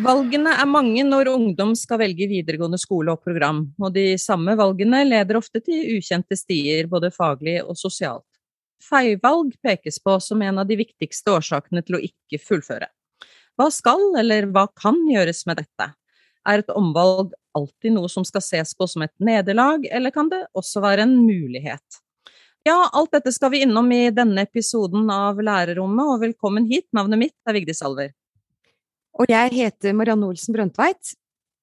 Valgene er mange når ungdom skal velge videregående skole og program, og de samme valgene leder ofte til ukjente stier, både faglig og sosialt. Feilvalg pekes på som en av de viktigste årsakene til å ikke fullføre. Hva skal, eller hva kan gjøres med dette? Er et omvalg alltid noe som skal ses på som et nederlag, eller kan det også være en mulighet? Ja, alt dette skal vi innom i denne episoden av Lærerrommet, og velkommen hit. Navnet mitt er Vigdis Alver. Og jeg heter Marianne Olsen Brøndtveit.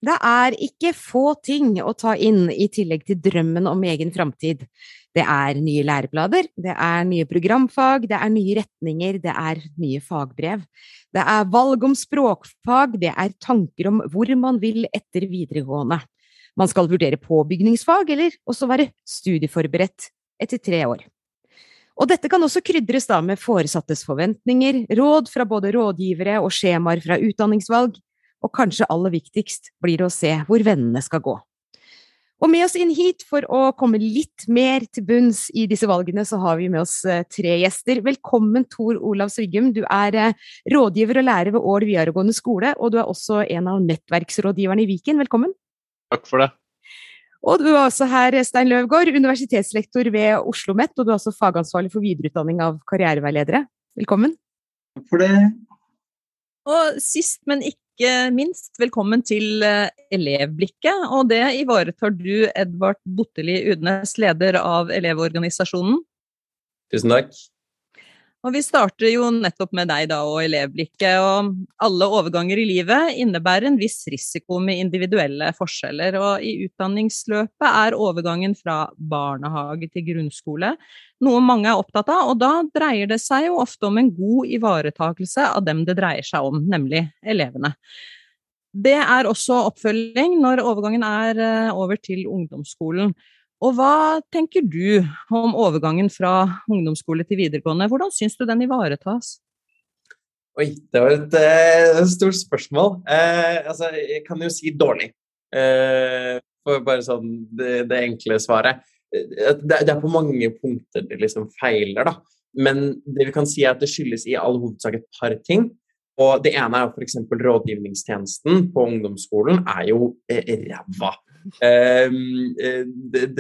Det er ikke få ting å ta inn i tillegg til drømmen om egen framtid. Det er nye læreblader, det er nye programfag, det er nye retninger, det er nye fagbrev. Det er valg om språkfag, det er tanker om hvor man vil etter videregående. Man skal vurdere påbygningsfag, eller også være studieforberedt etter tre år. Og dette kan også krydres da med foresattes forventninger, råd fra både rådgivere og skjemaer fra utdanningsvalg, og kanskje aller viktigst blir det å se hvor vennene skal gå. Og med oss inn hit for å komme litt mer til bunns i disse valgene, så har vi med oss eh, tre gjester. Velkommen Tor Olav Sviggum, du er eh, rådgiver og lærer ved Ål videregående skole, og du er også en av nettverksrådgiverne i Viken. Velkommen. Takk for det. Og du er også her, Stein Løvgaard, universitetslektor ved Oslo OsloMet, og du er også fagansvarlig for videreutdanning av karriereveiledere. Velkommen. Takk for det. Og sist, men ikke minst, velkommen til eh, Elevblikket. Og det ivaretar du, Edvard Botteli Udnes, leder av Elevorganisasjonen. Tusen takk. Og vi starter jo nettopp med deg da og elevblikket. Og alle overganger i livet innebærer en viss risiko med individuelle forskjeller. Og i utdanningsløpet er overgangen fra barnehage til grunnskole noe mange er opptatt av, og da dreier det seg jo ofte om en god ivaretakelse av dem det dreier seg om, nemlig elevene. Det er også oppfølging når overgangen er eh, over til ungdomsskolen. Og hva tenker du om overgangen fra ungdomsskole til videregående? Hvordan syns du den ivaretas? Oi, det var et, eh, et stort spørsmål. Eh, altså, jeg kan jo si dårlig. Eh, for bare sånn det, det enkle svaret. Eh, det, det, er på mange punkter det liksom feiler, da. Men det vi kan si er at det skyldes i all hovedsak et par ting. Og det ene er f.eks. rådgivningstjenesten på ungdomsskolen er jo eh, ræva. Ehm, eh,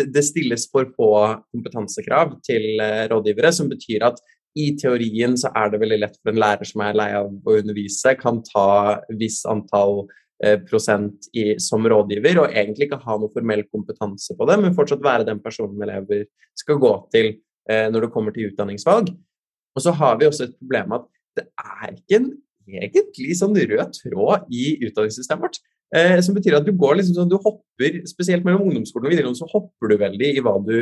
det stilles for få kompetansekrav til eh, rådgivere, som betyr at i teorien så er det veldig lett for en lærer som er lei av å undervise, kan ta viss antall eh, prosent i, som rådgiver, og egentlig ikke ha noe formell kompetanse på det, men fortsatt være den personen elever skal gå til når det kommer til utdanningsvalg. Og så har vi også et problem at det er ikke en egentlig sånn rød tråd i utdanningssystemet vårt. Eh, som betyr at du går liksom sånn, du hopper, spesielt mellom ungdomsskolen og videregående, så hopper du veldig i hva du,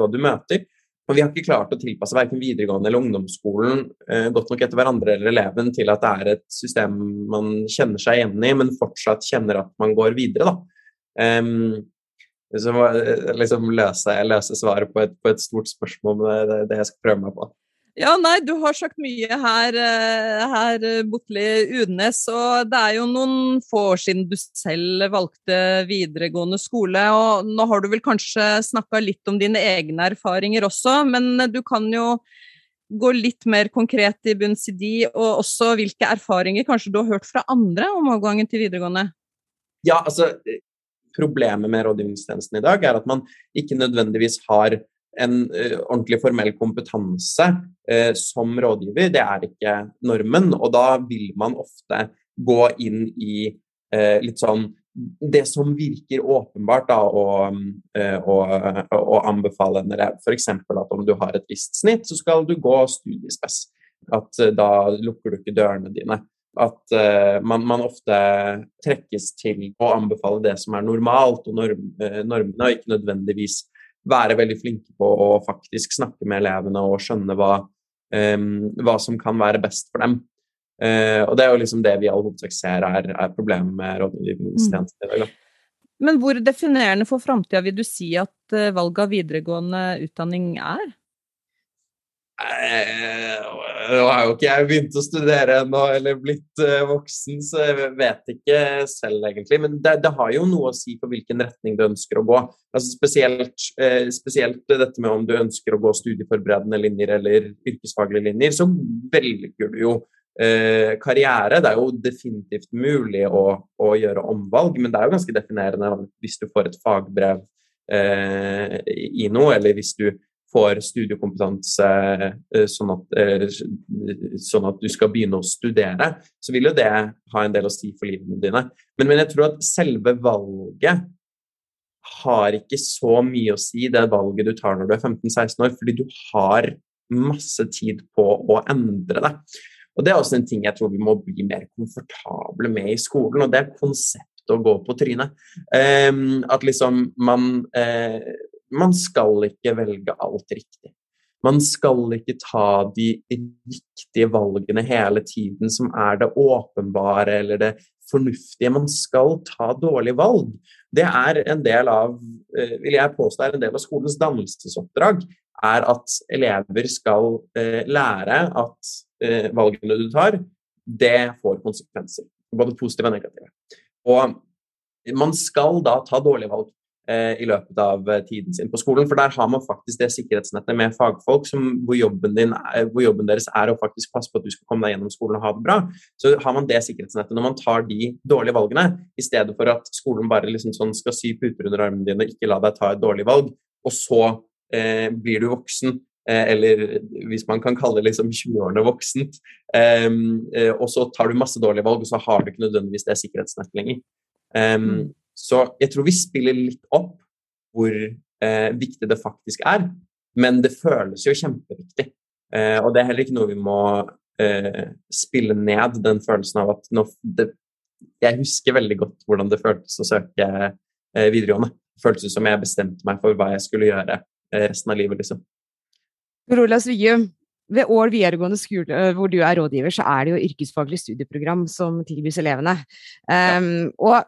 hva du møter. Og vi har ikke klart å tilpasse verken videregående eller ungdomsskolen eh, godt nok etter hverandre eller eleven til at det er et system man kjenner seg igjen i, men fortsatt kjenner at man går videre, da. Um, så liksom løse, løse svaret på et, på et, stort spørsmål, med det, det jeg skal prøve meg på. Ja, nei, du har sagt mye her, eh, her Botli Udnes. Og det er jo noen få år siden du selv valgte videregående skole. Og nå har du vel kanskje snakka litt om dine egne erfaringer også, men du kan jo gå litt mer konkret i bunns i de, og også hvilke erfaringer kanskje du har hørt fra andre om overgangen til videregående? Ja, altså Problemet med rådgivningstjenesten i dag er at man ikke nødvendigvis har en uh, ordentlig formell kompetanse uh, som rådgiver, det er ikke normen. Og da vil man ofte gå inn i uh, litt sånn det som virker åpenbart, da, å, å, å anbefale en elev. F.eks. at om du har et visst snitt, så skal du gå studiespes. At da lukker du ikke dørene dine. At man, man, ofte trekkes til å anbefale det som er normalt og norm, normene, og ikke nødvendigvis være veldig flinke på å faktisk snakke med elevene og skjønne hva, um, hva som kan være best for dem. Uh, og det er jo liksom det vi i all hovedsak ser er, er problemet med rådgivningstjenesten i dag. Men hvor definerende for framtida vil du si at uh, valget av videregående utdanning er? Uh, nå har jo ikke jeg begynt å studere ennå eller blitt uh, voksen, så jeg vet ikke selv egentlig. Men det, det, har jo noe å si for hvilken retning du ønsker å gå. Altså spesielt, uh, spesielt, dette med om du ønsker å gå studieforberedende linjer eller yrkesfaglige linjer, så velger du jo uh, karriere. Det er jo definitivt mulig å, å, gjøre omvalg, men det er jo ganske definerende hvis du får et fagbrev i noe, eller hvis du får studiekompetanse eh, sånn at, eh, sånn at, du skal begynne å studere, så vil jo det ha en del å si for livene dine. Men, men jeg tror at selve valget har ikke så mye å si, det valget du tar når du er 15-16 år, fordi du har masse tid på å endre det. Og Det er også en ting jeg tror vi må bli mer komfortable med i skolen, og det er konseptet å gå på trynet. Um, at liksom man uh, man skal ikke velge alt riktig. Man skal ikke ta de riktige valgene hele tiden, som er det åpenbare eller det fornuftige. Man skal ta dårlige valg. Det er en del av, eh, vil jeg påstå, er en del av skolens dannelsesoppdrag. Er at elever skal eh, lære at eh, valgene du tar, det får konsekvenser. Både positive og negative. Og man skal da ta dårlige valg. Eh, i løpet av eh, tiden sin på skolen. For der har man faktisk det sikkerhetsnettet med fagfolk som, hvor, jobben din, hvor, jobben deres er å faktisk passe på at du skal komme deg gjennom skolen og ha det bra. Så har man det sikkerhetsnettet når man tar de dårlige valgene, i stedet for at skolen bare liksom sånn skal sy puter under armene dine og ikke la deg ta et dårlig valg, og så eh, blir du voksen. Eh, eller hvis man kan kalle det liksom 20-årene voksent. Eh, eh, og så tar du masse dårlige valg, og så har du ikke nødvendigvis det sikkerhetsnettet lenger. Um, så jeg tror vi spiller litt opp hvor eh, viktig det faktisk er, men det føles jo kjempeviktig. Eh, og det er heller ikke noe vi må eh, spille ned, den følelsen av at nå, det, Jeg husker veldig godt hvordan det føltes å søke eh, videregående. Det føltes som jeg bestemte meg for hva jeg skulle gjøre eh, resten av livet, liksom. Rolas Vium, ved Ål videregående skole, eh, hvor du er rådgiver, så er det jo yrkesfaglig studieprogram som tilbys elevene. Um, og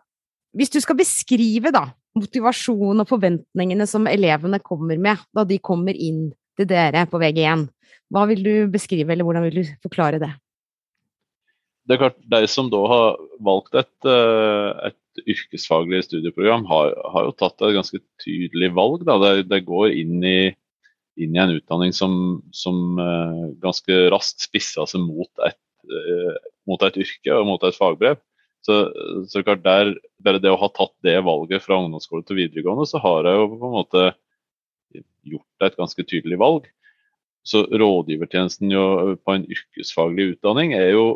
hvis du skal beskrive da, motivasjonen og forventningene som elevene kommer med da de kommer inn til dere på VG1, hva vil du beskrive, eller hvordan vil du forklare det? Det er klart, De som da har valgt et, eh, et yrkesfaglig studieprogram, har, har, jo tatt et ganske tydelig valg. Det, det, går inn i, inn i, en utdanning som, som uh, ganske raskt spisser seg mot et, uh, mot et yrke og mot et fagbrev. Så, så klart der, bare det å ha tatt det valget fra ungdomsskole til videregående, så har jeg jo på en måte gjort et ganske tydelig valg. Så rådgivertjenesten på en yrkesfaglig utdanning er jo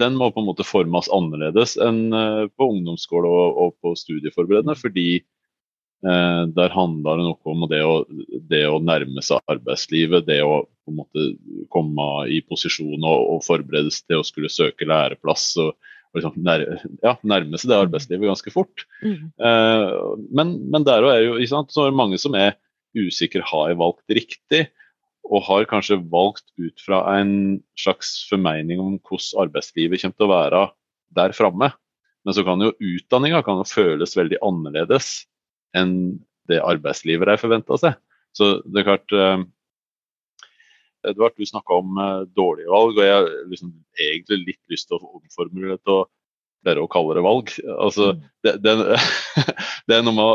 den må på en måte formes annerledes enn eh, på ungdomsskole og, og på studieforberedende. Fordi eh, der handler det noe om det å, det å, nærme seg arbeidslivet, det å på en måte komme i posisjon og, og forberedes til å skulle søke læreplass. og liksom nær, ja, nærme seg det mm. arbeidslivet ganske fort. Mm. Uh, men, men der er jo ikke sant, så er det mange som er usikre har jeg valgt riktig, og har kanskje valgt ut fra en slags formening om hvordan arbeidslivet kommer til å være der framme. Men så kan jo utdanninga føles veldig annerledes enn det arbeidslivet de forventa seg. Så det er klart uh, Edvard, du snakka om uh, dårlige valg, og jeg har liksom egentlig litt lyst til å omformulere det til å å kalle det valg. Altså, mm. det, det, det, er noe med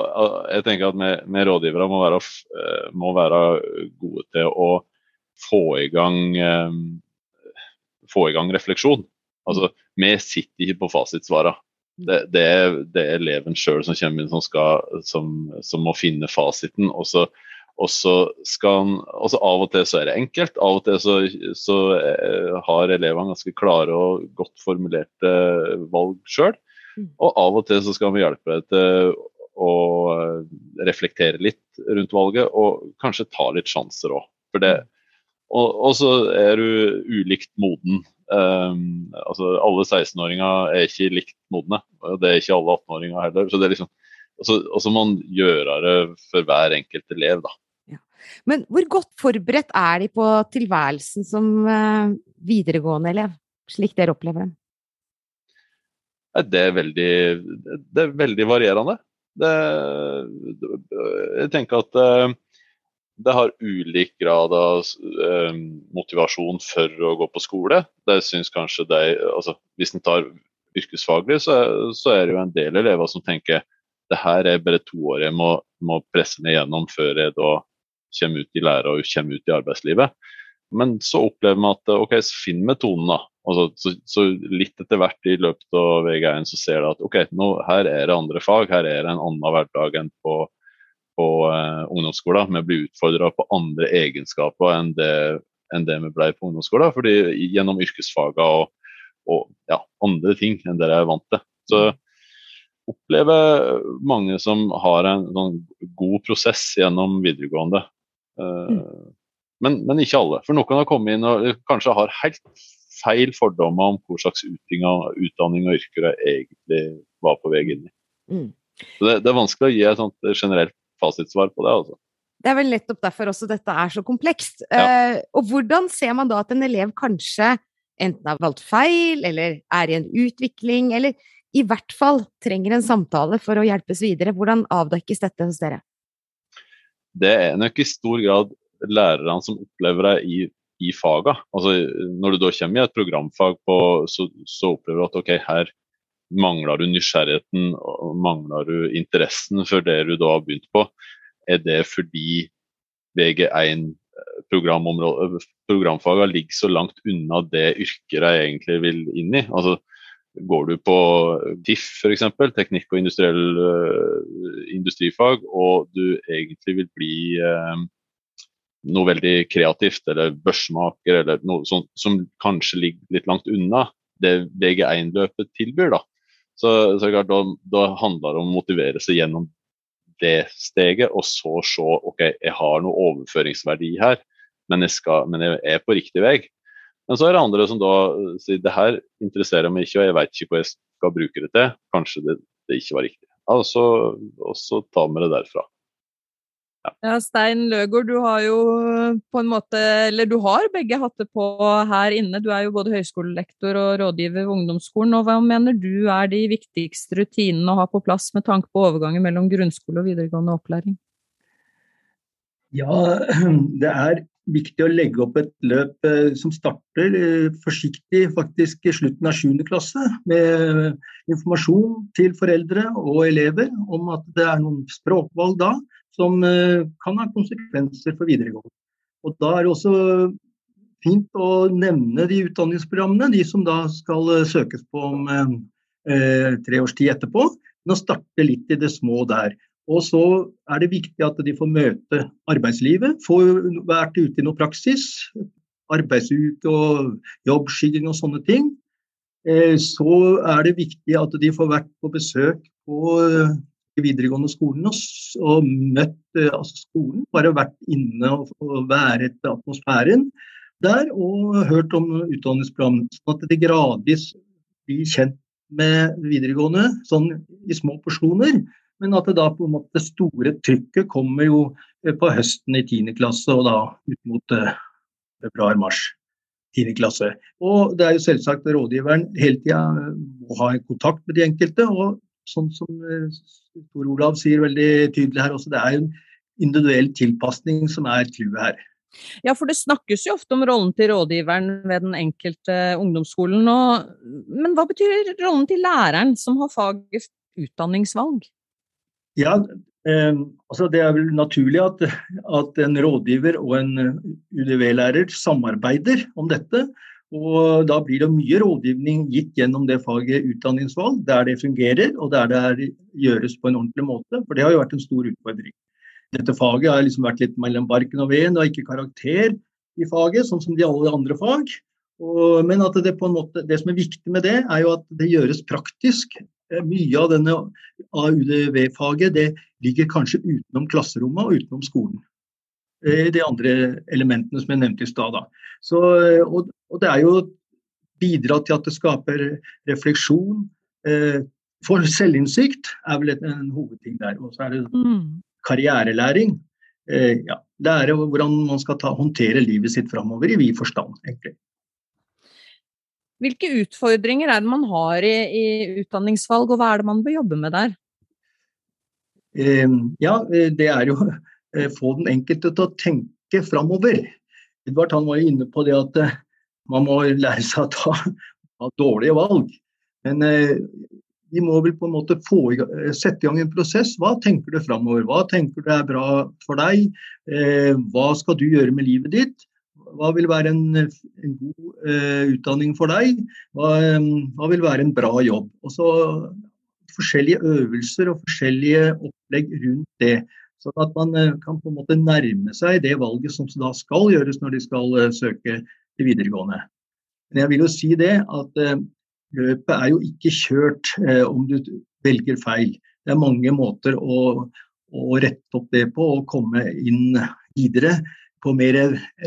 Jeg tenker at vi rådgivere må være, eh, må være, gode til å få i gang um, få i gang refleksjon. Altså, vi sitter ikke på fasitsvarene. Det, det, det er eleven sjøl som kommer inn som, skal, som, som må finne fasiten. og så og så skal han, altså Av og til så er det enkelt, av og til så, så eh, har elevene ganske klare og godt formulerte valg sjøl. Mm. Og av og til så skal vi hjelpe deg til å reflektere litt rundt valget, og kanskje ta litt sjanser òg. Og, og, så er du ulikt moden. Um, altså Alle 16-åringer er ikke likt modne, og det er ikke alle 18-åringer heller. så det er liksom og så må man gjøre det for hver enkelt elev, da. Men hvor godt forberedt er de på tilværelsen som eh, videregående elev, slik dere opplever dem? Det er veldig, det er veldig varierende. Det, jeg tenker at uh, det har ulik grad av eh, motivasjon for å gå på skole. Det syns kanskje de, altså, Hvis en tar yrkesfaglig, så, så, er det jo en del elever som tenker det her er bare to år jeg må, må presse meg gjennom før jeg da kommer ut i lære og kommer ut i arbeidslivet. Men så opplever vi at ok, så finner vi tonen. da. Altså, så, så, litt etter hvert i løpet av VG1 så ser du at ok, nå, her er det andre fag, her er det en annen hverdag enn på på eh, ungdomsskolen. Vi blir utfordra på andre egenskaper enn det, enn det vi ble på ungdomsskolen. fordi Gjennom yrkesfagene og, og ja, andre ting enn det jeg er vant til. Så opplever mange som har en sånn god prosess gjennom videregående. Uh, mm. men, men, ikke alle. For noen har kommet inn og kanskje har helt feil fordommer om hva slags utdanning og yrker de egentlig var på vei inn i. Mm. Så det, det, er vanskelig å gi et sånt generelt fasitsvar på det. altså. Det er vel nettopp derfor også dette er så komplekst. Ja. Uh, og hvordan ser man da at en elev kanskje enten har valgt feil, eller er i en utvikling, eller i hvert fall trenger en samtale for å hjelpes videre? Hvordan avdekkes dette hos dere? Det er nok i stor grad lærerne som opplever det i, i faga. Altså, når du da kommer i et programfag, på, så, så, opplever du at ok, her Mangler du nysgjerrigheten og mangler du interessen for det du da har begynt på? Er det fordi VG1 eh, programfagene ligger så langt unna det yrket jeg egentlig vil inn i? Altså, går du på TIF f.eks., teknikk og industriell uh, industrifag, og du egentlig vil bli uh, noe veldig kreativt, eller børsmaker, eller noe sånt som kanskje ligger litt langt unna det VG1-løpet tilbyr, da, så, så klart, da, da, handler det om å motivere seg gjennom det steget, og så se ok, jeg har noe overføringsverdi her, men jeg, skal, men jeg er på riktig vei. Men så er det andre som da sier det her interesserer meg ikke, og jeg vet ikke hva jeg skal bruke det til. Kanskje det, det ikke var riktig. Altså, og så tar vi det derfra. Ja, Stein Løgaard, du har jo på en måte Eller du har begge hatt det på her inne. Du er jo både høyskolelektor og rådgiver ved ungdomsskolen. og Hva mener du er de viktigste rutinene å ha på plass med tanke på overgangen mellom grunnskole og videregående opplæring? Ja, det er viktig å legge opp et løp eh, som starter eh, forsiktig faktisk i slutten av 7. klasse, med informasjon til foreldre og elever om at det er noen språkvalg da som eh, kan ha konsekvenser for videregående. Og Da er det også fint å nevne de utdanningsprogrammene, de som da skal søkes på om tre års tid etterpå. Men å starte litt i det små der. Og så er det viktig at de får møte arbeidslivet, får vært ute i noe praksis. Arbeidsute og jobbskygging og sånne ting. Så er det viktig at de får vært på besøk på videregående skolen og, møtt eh, altså skolen. Bare vært inne og, været atmosfæren der og hørt om utdanningsprogram. Sånn at de gradvis blir kjent med videregående sånn i små porsjoner. Men at det da på en måte store trykket kommer jo eh, på høsten i 10. klasse og da ut mot uh, februar-mars. 10. klasse. Og det er jo selvsagt rådgiveren hele tida må ha kontakt med de enkelte og sånn som eh, Tor Olav sier veldig tydelig her også, det er en individuell tilpasning som er clouet her. Ja, for det snakkes jo ofte om rollen til rådgiveren ved den enkelte ungdomsskolen. Og, men hva betyr rollen til læreren som har faget utdanningsvalg? Ja, eh, altså Det er vel naturlig at, at en rådgiver og en UDV-lærer samarbeider om dette. Og da blir det mye rådgivning gitt gjennom det faget utdanningsvalg, der det fungerer og der det gjøres på en ordentlig måte. For det har jo vært en stor utfordring. Dette faget har liksom vært litt mellom barken og veden. og ikke karakter i faget, sånn som de alle andre fag. Og, men det, måte, det som er viktig med det, er jo at det gjøres praktisk. Eh, mye av denne AUDV-faget det ligger kanskje utenom klasserommet og utenom skolen. Eh, de andre elementene som jeg nevnte i stad. Eh, og, og, det er jo bidra til at det skaper refleksjon. Eh, for selvinnsikt er vel en, hovedting der. Og så er det mm. karrierelæring. Eh, ja, lære hvordan man skal ta, håndtere livet sitt framover i vid forstand, egentlig. Hvilke utfordringer er det man har i, i, utdanningsvalg, og hva er det man bør jobbe med der? Eh, ja, det er jo å få den enkelte til å tenke framover. Edvard han var jo inne på det at eh, man må lære seg å ta, ta dårlige valg. Men eh, vi må vel på en måte få, sette i gang en prosess. Hva tenker du framover? Hva tenker du er bra for deg? Eh, hva skal du gjøre med livet ditt? Hva vil være en, en god uh, utdanning for deg? Hva, um, hva, vil være en bra jobb? Og så Forskjellige øvelser og forskjellige opplegg rundt det. Sånn at man uh, kan på en måte nærme seg det valget som da skal gjøres når de skal uh, søke til videregående. Men jeg vil jo si det at løpet er jo ikke kjørt om du velger feil. Det er mange måter å, å rette opp det på og komme inn videre på mer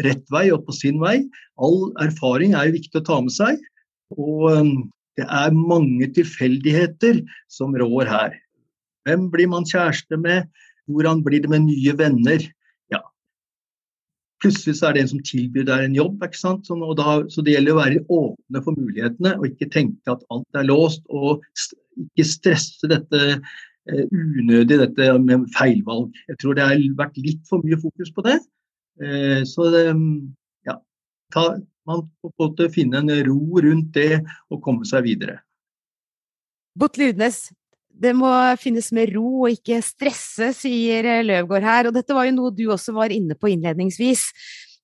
rett vei og på sin vei. All erfaring er viktig å ta med seg. Og um, det er mange tilfeldigheter som rår her. Hvem blir man kjæreste med? Hvordan blir det med nye venner? Ja. Plutselig så er det en som tilbyr deg en jobb. ikke sant? Så, da, så det gjelder å være åpne for mulighetene og ikke tenke at alt er låst. Og ikke stresse dette uh, unødig, dette med feilvalg. Jeg tror det har vært litt for mye fokus på det. Eh, så ja, ta, man må finne en ro rundt det og komme seg videre. Bot Ludnes, det må finnes med ro og ikke stresse, sier Løvgaard her. Og dette var jo noe du også var inne på innledningsvis.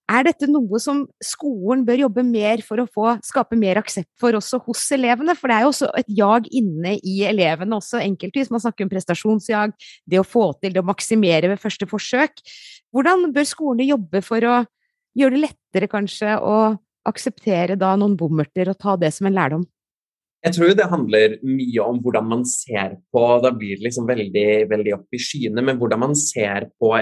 Er dette noe som skolen bør jobbe mer for å få, skape mer aksept for også hos elevene? For det er jo også et jag inne i elevene også enkeltvis. Man snakker om prestasjonsjag, det å få til det å maksimere ved første forsøk. Hvordan bør skolene jobbe for å gjøre det lettere kanskje å akseptere da noen bommerter og ta det som en lærdom? Jeg tror det handler mye om hvordan man ser på Da blir det liksom veldig, veldig opp i skyene, men hvordan man ser på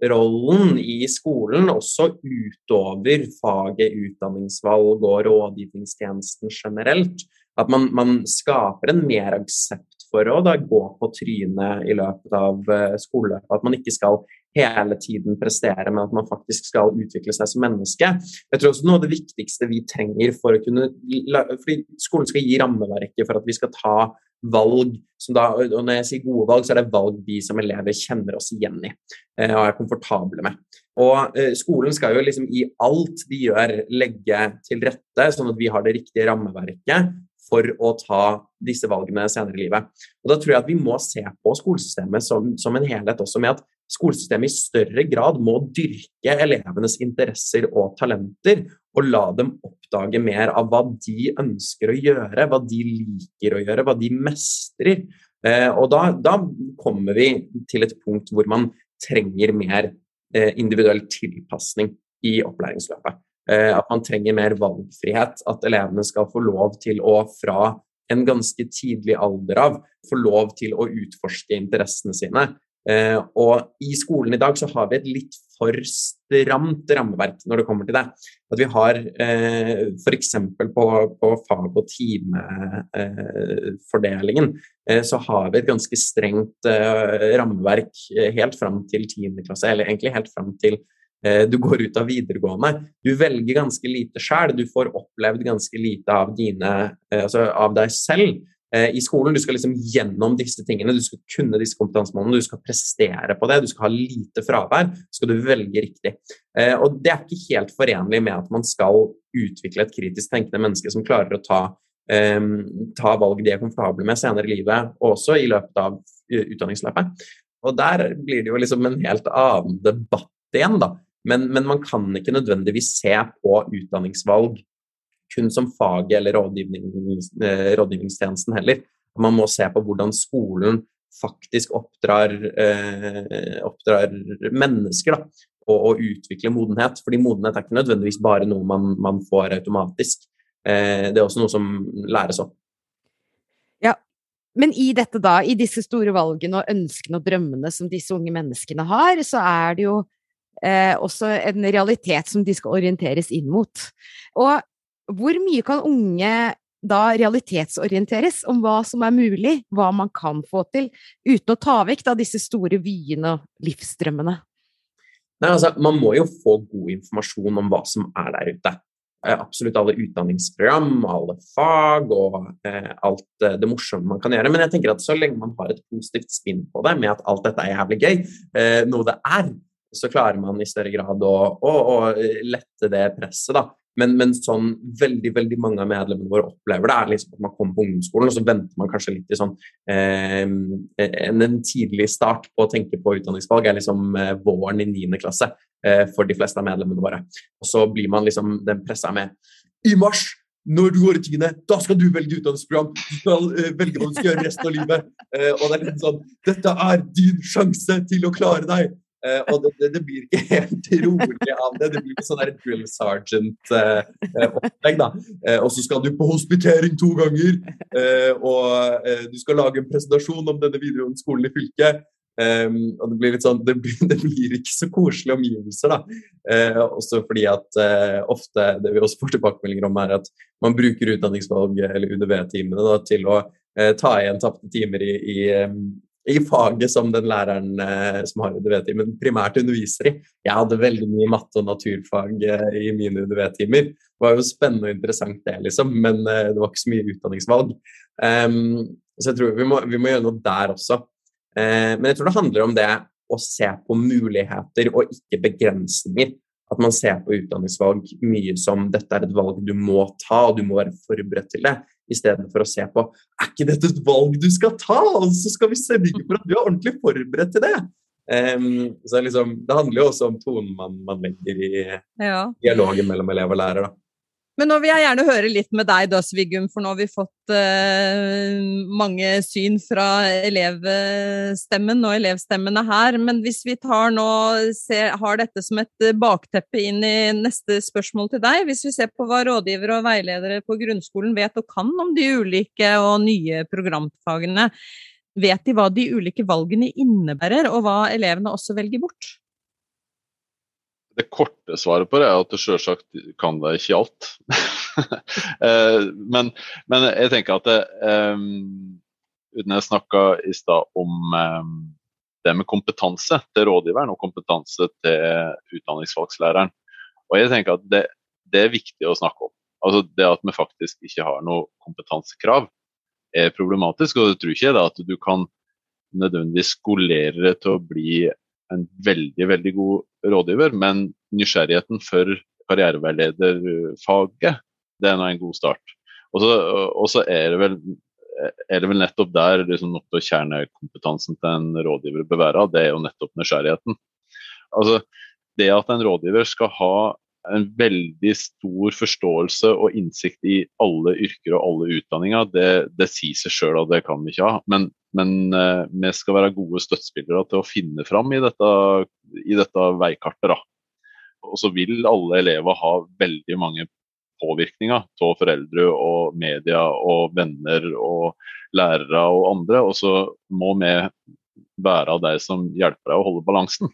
elevrollen i skolen, også utover faget utdanningsvalg og rådgivningstjenesten generelt. At man, man skaper en mer aksept for å da gå på trynet i løpet av eh, skoleløpet. At man ikke skal hele tiden prestere, men at man faktisk skal utvikle seg som menneske. Jeg tror også Noe av det viktigste vi trenger for å kunne fordi Skolen skal gi rammeverket for at vi skal ta valg da, og Når jeg sier gode valg, så er det valg vi som elever kjenner oss igjen i eh, og er komfortable med. Og eh, Skolen skal jo liksom i alt de gjør, legge til rette, sånn at vi har det riktige rammeverket for å ta disse valgene senere i livet. Og Da tror jeg at vi må se på skolesystemet som, som en helhet også, med at skolesystemet i større grad må dyrke elevenes interesser og talenter, og la dem oppdage mer av hva de ønsker å gjøre, hva de liker å gjøre, hva de mestrer. Eh, og da, da kommer vi til et punkt hvor man trenger mer eh, individuell tilpasning i opplæringsløpet. Eh, at man trenger mer valgfrihet. At elevene skal få lov til å fra en ganske tidlig alder av få lov til å utforske interessene sine. Eh, og i skolen i dag så har vi et litt for stramt rammeverk når det kommer til det. At vi har eh, f.eks. På, på fag- og timefordelingen eh, så har vi et ganske strengt eh, rammeverk eh, helt fram til 10. klasse, eller egentlig helt fram til eh, du går ut av videregående. Du velger ganske lite sjøl, du får opplevd ganske lite av, dine, altså av deg selv. Eh, i skolen. Du skal liksom gjennom disse tingene, du skal kunne disse kompetansemålene, du skal prestere på det, du skal ha lite fravær, skal du velge riktig. Eh, og det er ikke helt forenlig med at man skal utvikle et kritisk tenkende menneske som klarer å ta, um, ta valg de er komfortable med senere i livet, og også i løpet av utdanningsløpet. Og der blir det jo liksom en helt annen debatt igjen, da. Men, men man kan ikke nødvendigvis se på utdanningsvalg kun som faget eller rådgivnings, eh, rådgivningstjenesten heller. Man må se på hvordan skolen faktisk oppdrar, eh, oppdrar mennesker da, og, og, utvikler modenhet. Fordi modenhet er ikke nødvendigvis bare noe man, man får automatisk. Eh, det er også noe som læres opp. Ja, men i dette da, i disse store valgene og ønskene og drømmene som disse unge menneskene har, så er det jo eh, også en realitet som de skal orienteres inn mot. Og hvor mye kan unge da realitetsorienteres om hva som er mulig, hva man kan få til, uten å ta vekk da disse store vyene og livsdrømmene? Nei, altså, man må jo få god informasjon om hva som er der ute. eh, absolutt alle utdanningsprogram, alle fag og eh, alt eh, det morsomme man kan gjøre. Men jeg tenker at så lenge man har et positivt spinn på det, med at alt dette er jævlig gøy, eh, noe det er, så klarer man i større grad å, å, å lette det presset. da. Men, men, sånn veldig veldig mange av medlemmene våre opplever det, er liksom at man kommer på ungdomsskolen, og så venter man kanskje litt i sånn eh, en, en, tidlig start på å tenke på utdanningsvalg er liksom eh, våren i 9. klasse eh, for de fleste av medlemmene våre. Og så blir man liksom den pressa med I mars! Når du går i tiende, da skal du velge utdanningsprogram! Du skal uh, velge hva du skal gjøre resten av livet! Uh, og det er litt sånn Dette er din sjanse til å klare deg! Uh, og det, det, det, blir ikke helt rolig av det. Det blir ikke sånn der drill sergeant-opplegg, uh, da. Uh, og så skal du på hospitering to ganger, og du skal lage en presentasjon om denne videregående skolen i fylket. Um, og det blir litt sånn det blir, det blir ikke så koselige omgivelser, da. også fordi at ofte det vi også får tilbakemeldinger om, er at man bruker utdanningsvalg eller UDV-timene til å ta igjen tapte timer i, i i faget som den læreren eh, som har UDV-timen, primært underviser i. Jeg hadde veldig mye matte og naturfag eh, i mine UDV-timer. Det var jo spennende og interessant, det, liksom, men eh, det var ikke så mye utdanningsvalg. Um, så jeg tror vi må, vi må, gjøre noe der også. Uh, men jeg tror det handler om det å se på muligheter og ikke begrensninger. At man ser på utdanningsvalg mye som dette er et valg du må ta, og du må være forberedt til det istedenfor å se på er ikke dette et valg du skal ta, og så skal vi sørge for at du er ordentlig forberedt til det. Um, så liksom, Det handler jo også om tonen man, man legger i ja. dialogen mellom elev og lærer. da. Men nå vil jeg gjerne høre litt med deg da, Svigum, for nå har vi fått uh, mange syn fra elevstemmen og elevstemmene her. Men hvis vi tar nå, ser, har dette som et bakteppe inn i neste spørsmål til deg, hvis vi ser på hva rådgivere og veiledere på grunnskolen vet og kan om de ulike og nye programfagene, vet de hva de ulike valgene innebærer, og hva elevene også velger bort? Det korte svaret på det er at sjølsagt kan det ikke alt. Eh, men, men, jeg tenker at det, um, Uten jeg snakka i stad om um, det med kompetanse til rådgiveren og kompetanse til utdanningsvalgslæreren. Og jeg tenker at det, det, er viktig å snakke om. Altså Det at vi faktisk ikke har noe kompetansekrav er problematisk. Og jeg tror ikke det at du kan nødvendigvis skolere til å bli en veldig, veldig god rådgiver, men nysgjerrigheten for karriereveilederfaget, det er nå en god start. Og så er det vel er det vel nettopp der liksom noe av kjernekompetansen til en rådgiver bør være. Det er jo nettopp nysgjerrigheten. Altså, det at en rådgiver skal ha en veldig stor forståelse og innsikt i alle yrker og alle utdanninger, det, det sier seg sjøl at det kan vi ikke ha. Men, men uh, vi skal være gode støttespillere til å finne fram i dette, i dette veikartet. Da. Og så vil alle elever ha veldig mange påvirkninger av foreldre og media og venner og lærere og andre. Og så må vi være de som hjelper deg å holde balansen.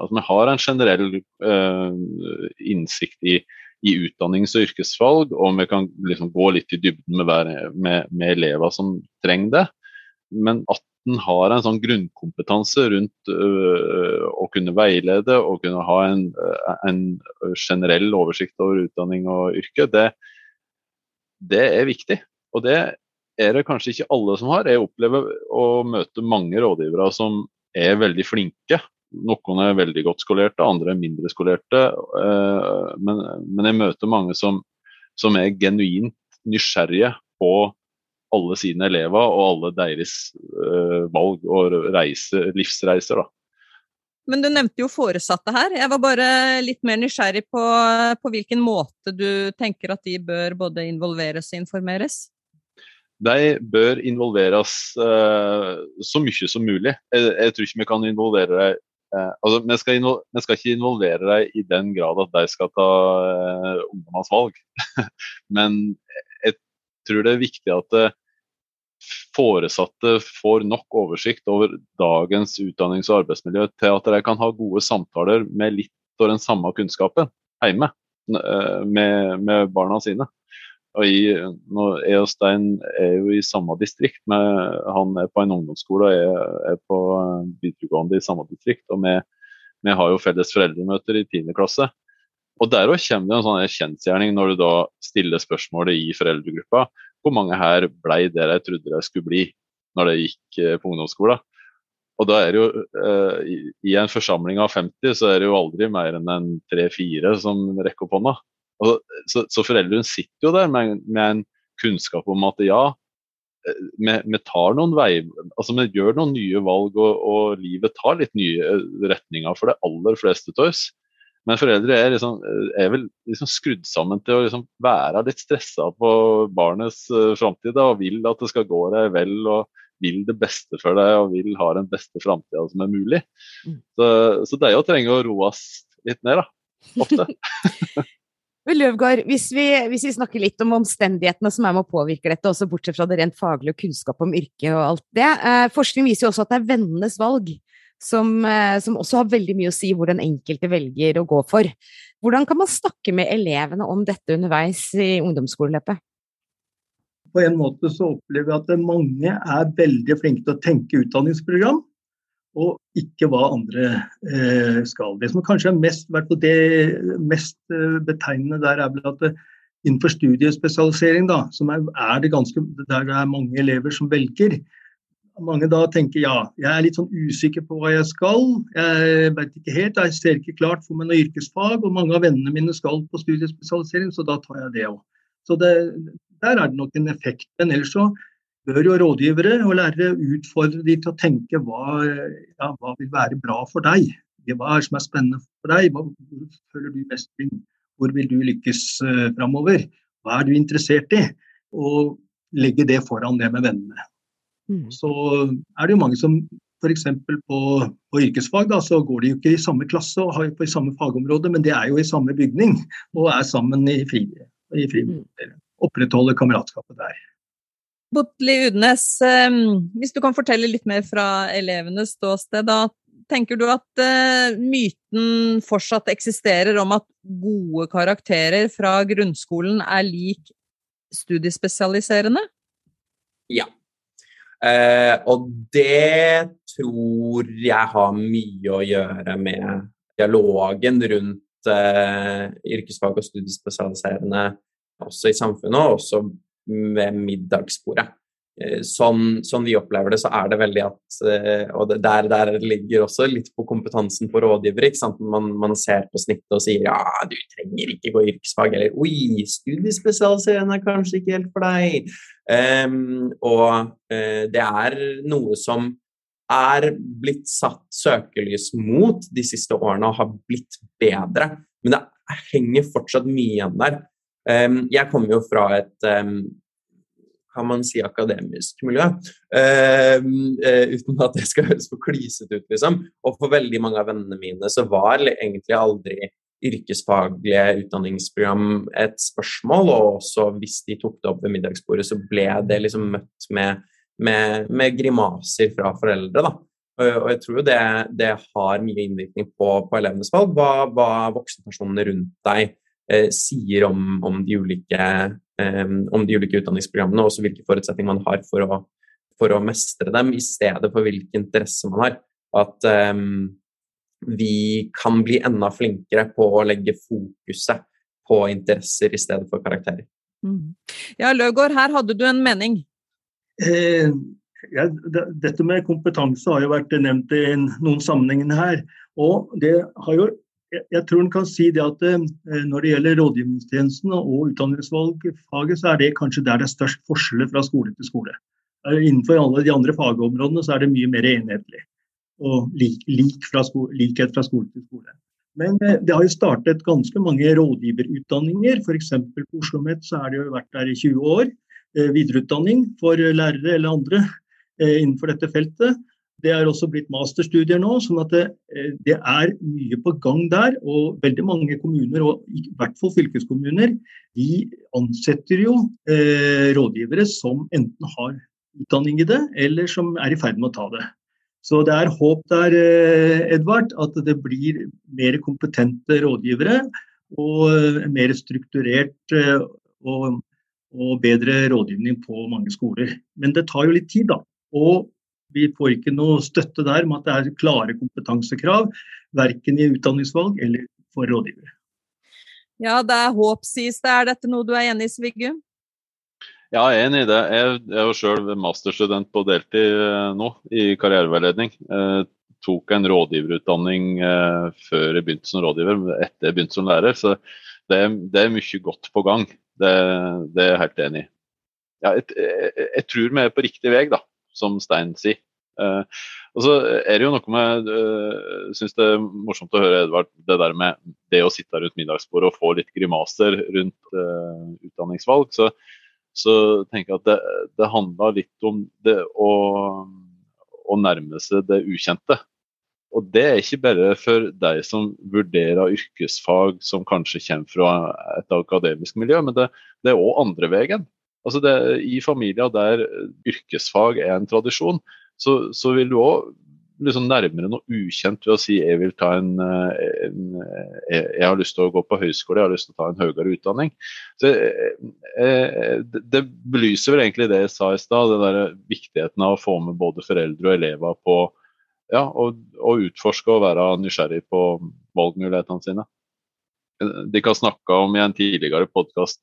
At vi har en generell uh, innsikt i, i, utdannings- og yrkesvalg, og vi kan liksom gå litt i dybden med, hver, med, med elever som trenger det. Men at en har en sånn grunnkompetanse rundt uh, å kunne veilede og kunne ha en, en, generell oversikt over utdanning og yrke, det, det er viktig. Og det er det kanskje ikke alle som har. Jeg opplever å møte mange rådgivere som er veldig flinke noen er veldig godt skolerte, andre er mindre skolerte. Eh, men, men jeg møter mange som, som, er genuint nysgjerrige på alle sine elever og alle deres uh, valg og reise, livsreiser. Da. Men du nevnte jo foresatte her. Jeg var bare litt mer nysgjerrig på, på hvilken måte du tenker at de bør både involveres og informeres? De bør involveres uh, så mye som mulig. Jeg, jeg, tror ikke vi kan involvere dem Eh, altså, vi, skal vi, skal ikke involvere deg i den grad at de skal ta eh, ungdommenes valg. Men jeg tror det er viktig at eh, foresatte får nok oversikt over dagens utdannings- og arbeidsmiljø til at de kan ha gode samtaler med litt av den samme kunnskapen hjemme eh, med, med barna sine. Og jeg, jeg og Stein er jo i samme distrikt. Med, han er på en ungdomsskole og jeg er på videregående i samme distrikt. Og vi, vi har jo felles foreldremøter i 10. klasse. Og Der kommer det en sånn kjensgjerning når du da stiller spørsmålet i foreldregruppa hvor mange her blei det jeg trodde jeg skulle bli når jeg gikk eh, på ungdomsskolen. Og da er det jo, eh, I en forsamling av 50 så er det jo aldri mer enn en tre-fire som rekker opp hånda. Og, så, så foreldrene sitter jo der med, med, en kunnskap om at ja, eh, vi, vi, tar noen vei, altså vi gjør noen nye valg, og, og livet tar litt nye retninger for de aller fleste av oss. Men foreldre er, liksom, er vel liksom skrudd sammen til å liksom være litt stressa på barnets uh, framtid og vil at det skal gå deg vel og vil det beste for deg og vil ha den beste framtida som er mulig. Mm. Så, så det er jo å trenge å roes litt ned, da. Ofte. Løvgaard, hvis vi, hvis vi, snakker litt om omstendighetene som er med å påvirke dette, også bortsett fra det rent faglige og kunnskap om yrket og alt det. Eh, forskning viser jo også at det er vennenes valg som, eh, som, også har veldig mye å si hvor den enkelte velger å gå for. Hvordan kan man snakke med elevene om dette underveis i ungdomsskoleløpet? På en måte så opplever jeg at mange er veldig flinke til å tenke utdanningsprogram, og ikke hva andre eh, skal. Det som kanskje er mest, det mest eh, betegnende der, er vel at det, innenfor studiespesialisering, da, som er, er det ganske, der det er mange elever som velger, mange da tenker ja, jeg er litt sånn usikker på hva jeg skal. Jeg vet ikke helt, jeg ser ikke klart for meg noe yrkesfag. Og mange av vennene mine skal på studiespesialisering, så da tar jeg det òg. Så det, der er det nok en effekt. Men ellers så bør jo rådgivere og lærere utfordre de til å tenke hva, ja, hva vil være bra for deg. Hva er det som er spennende for deg? Hvor føler du mestring? Hvor vil du lykkes uh, framover? Hva er du interessert i? Og legge det foran det med vennene. Mm. Så er det jo mange som f.eks. På, på yrkesfag da, så går de jo ikke i samme klasse og har på i samme fagområde, men de er jo i samme bygning og er sammen i fri, i fri mm. opprettholder kameratskapet der. Botli Udnes, ehm, hvis du kan fortelle litt mer fra elevenes ståsted, da tenker du at uh, myten fortsatt eksisterer om at gode karakterer fra grunnskolen er lik studiespesialiserende? Ja, Eh, og det tror jeg har mye å gjøre med dialogen rundt eh, yrkesfag og studiespesialiserende også i samfunnet, og også ved middagsbordet. Eh, sånn, sånn, vi opplever det, så er det veldig at eh, Og der, der ligger også litt på kompetansen på rådgivere. Man, man, ser på snittet og sier ja, du trenger ikke gå yrkesfag, eller oi, studiespesialiserende er kanskje ikke helt for deg. Um, og uh, det er noe som er blitt satt søkelys mot de siste årene og har blitt bedre. Men det henger fortsatt mye igjen der. Um, jeg kommer jo fra et um, kan man si, akademisk miljø. Uh, uh, uten at det skal høres for klysete ut, liksom. Og for veldig mange av vennene mine så var egentlig aldri yrkesfaglige utdanningsprogram et spørsmål, og også hvis de tok det opp ved middagsbordet, så ble det liksom møtt med, med, med grimaser fra foreldre, da. Og jeg tror jo det, det har mye innvirkning på, på elevenes valg, hva, hva voksenpersonene rundt deg eh, sier om, om, de ulike, eh, om, de ulike, utdanningsprogrammene, og også hvilke forutsetninger man har for å, for å, mestre dem, i stedet for hvilke interesser man har. At eh, vi kan bli enda flinkere på å legge fokuset på interesser i stedet for karakterer. Mm. Ja, Løvgaard, her hadde du en mening? Eh, ja, dette med kompetanse har jo vært nevnt i noen sammenhenger her. Og det har jo jeg tror en kan si det at eh, Når det gjelder rådgivningstjenesten og utdanningsvalgfaget, så er det kanskje der det er størst forskjeller fra skole til skole. Innenfor alle de andre fagområdene så er det mye mer enhetlig og lik, lik fra skole, likhet fra skole til skole. Men eh, det har jo startet ganske mange rådgiverutdanninger. F.eks. på Oslo OsloMet så har det jo vært der i 20 år. Eh, videreutdanning for lærere eller andre innenfor dette feltet. Det er også blitt masterstudier nå, sånn at det, eh, det, er mye på gang der. Og veldig mange kommuner, og i hvert fall fylkeskommuner, de ansetter jo eh, rådgivere som enten har utdanning i det, eller som er i ferd med å ta det. Så det er håp der, eh, Edvard, at det blir mer kompetente rådgivere. Og eh, mer strukturert og, og bedre rådgivning på mange skoler. Men det tar jo litt tid, da. Og vi får ikke noe støtte der med at det er klare kompetansekrav, verken i utdanningsvalg eller for rådgivere. Ja, det er håp, sies det. Er dette noe du er enig i, Svigum? Ja, jeg er enig i det. Jeg er jo sjøl masterstudent på deltid eh, nå, i karriereveiledning. Jeg tok en rådgiverutdanning eh, før jeg begynte som rådgiver, etter jeg begynte som lærer. Så det, det er mye godt på gang. Det, det er jeg helt enig i. Ja, jeg, jeg, jeg, tror vi er på riktig vei, da, som Stein sier. Uh, og så er det jo noe med uh, synes det er morsomt å høre Edvard, det der med det å sitte rundt middagsbordet og få litt grimaser rundt uh, utdanningsvalg. Så, så tenker jeg at det, det handler litt om det å, å, nærme seg det ukjente. Og det er ikke bare for deg som vurderer yrkesfag som kanskje kommer fra et akademisk miljø, men det, det er òg andre veien. Altså det, I familier der yrkesfag er en tradisjon, så, så vil du òg liksom nærmere noe ukjent ved å si jeg vil ta en, eh, en, eh, jeg har lyst til å gå på høyskole, jeg har lyst til å ta en høyere utdanning. Så, eh, det belyser vel egentlig det jeg sa i stad, viktigheten av å få med både foreldre og elever på ja, å, utforske og være nysgjerrig på valgmulighetene sine. De kan snakke om i en tidligere podkast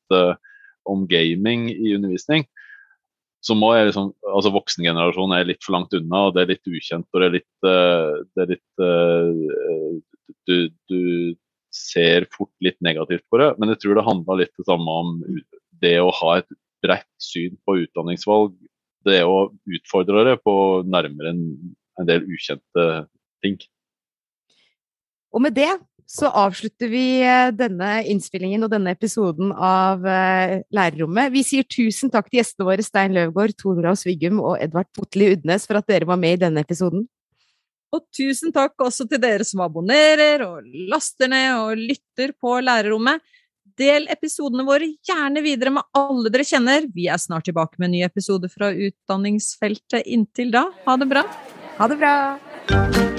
om gaming i undervisning så må jeg liksom Altså voksengenerasjonen er litt for langt unna, og det er litt ukjent. Og det er litt, uh, det er litt uh, du, du, ser fort litt negativt på det. Men jeg tror det handler litt det samme om det å ha et bredt syn på utdanningsvalg. Det å utfordre det på nærmere en, en del ukjente ting. Og med det så avslutter vi eh, denne innspillingen og denne episoden av uh, Lærerrommet. Vi sier tusen takk til gjestene våre Stein Løvgaard, Tor Olav Sviggum og Edvard Potli Udnes for at dere var med i denne episoden. Og tusen takk også til dere som abonnerer og laster ned og lytter på Lærerrommet. Del episodene våre gjerne videre med alle dere kjenner. Vi er snart tilbake med en ny episode fra utdanningsfeltet. Inntil da, ha det bra. Ha det bra.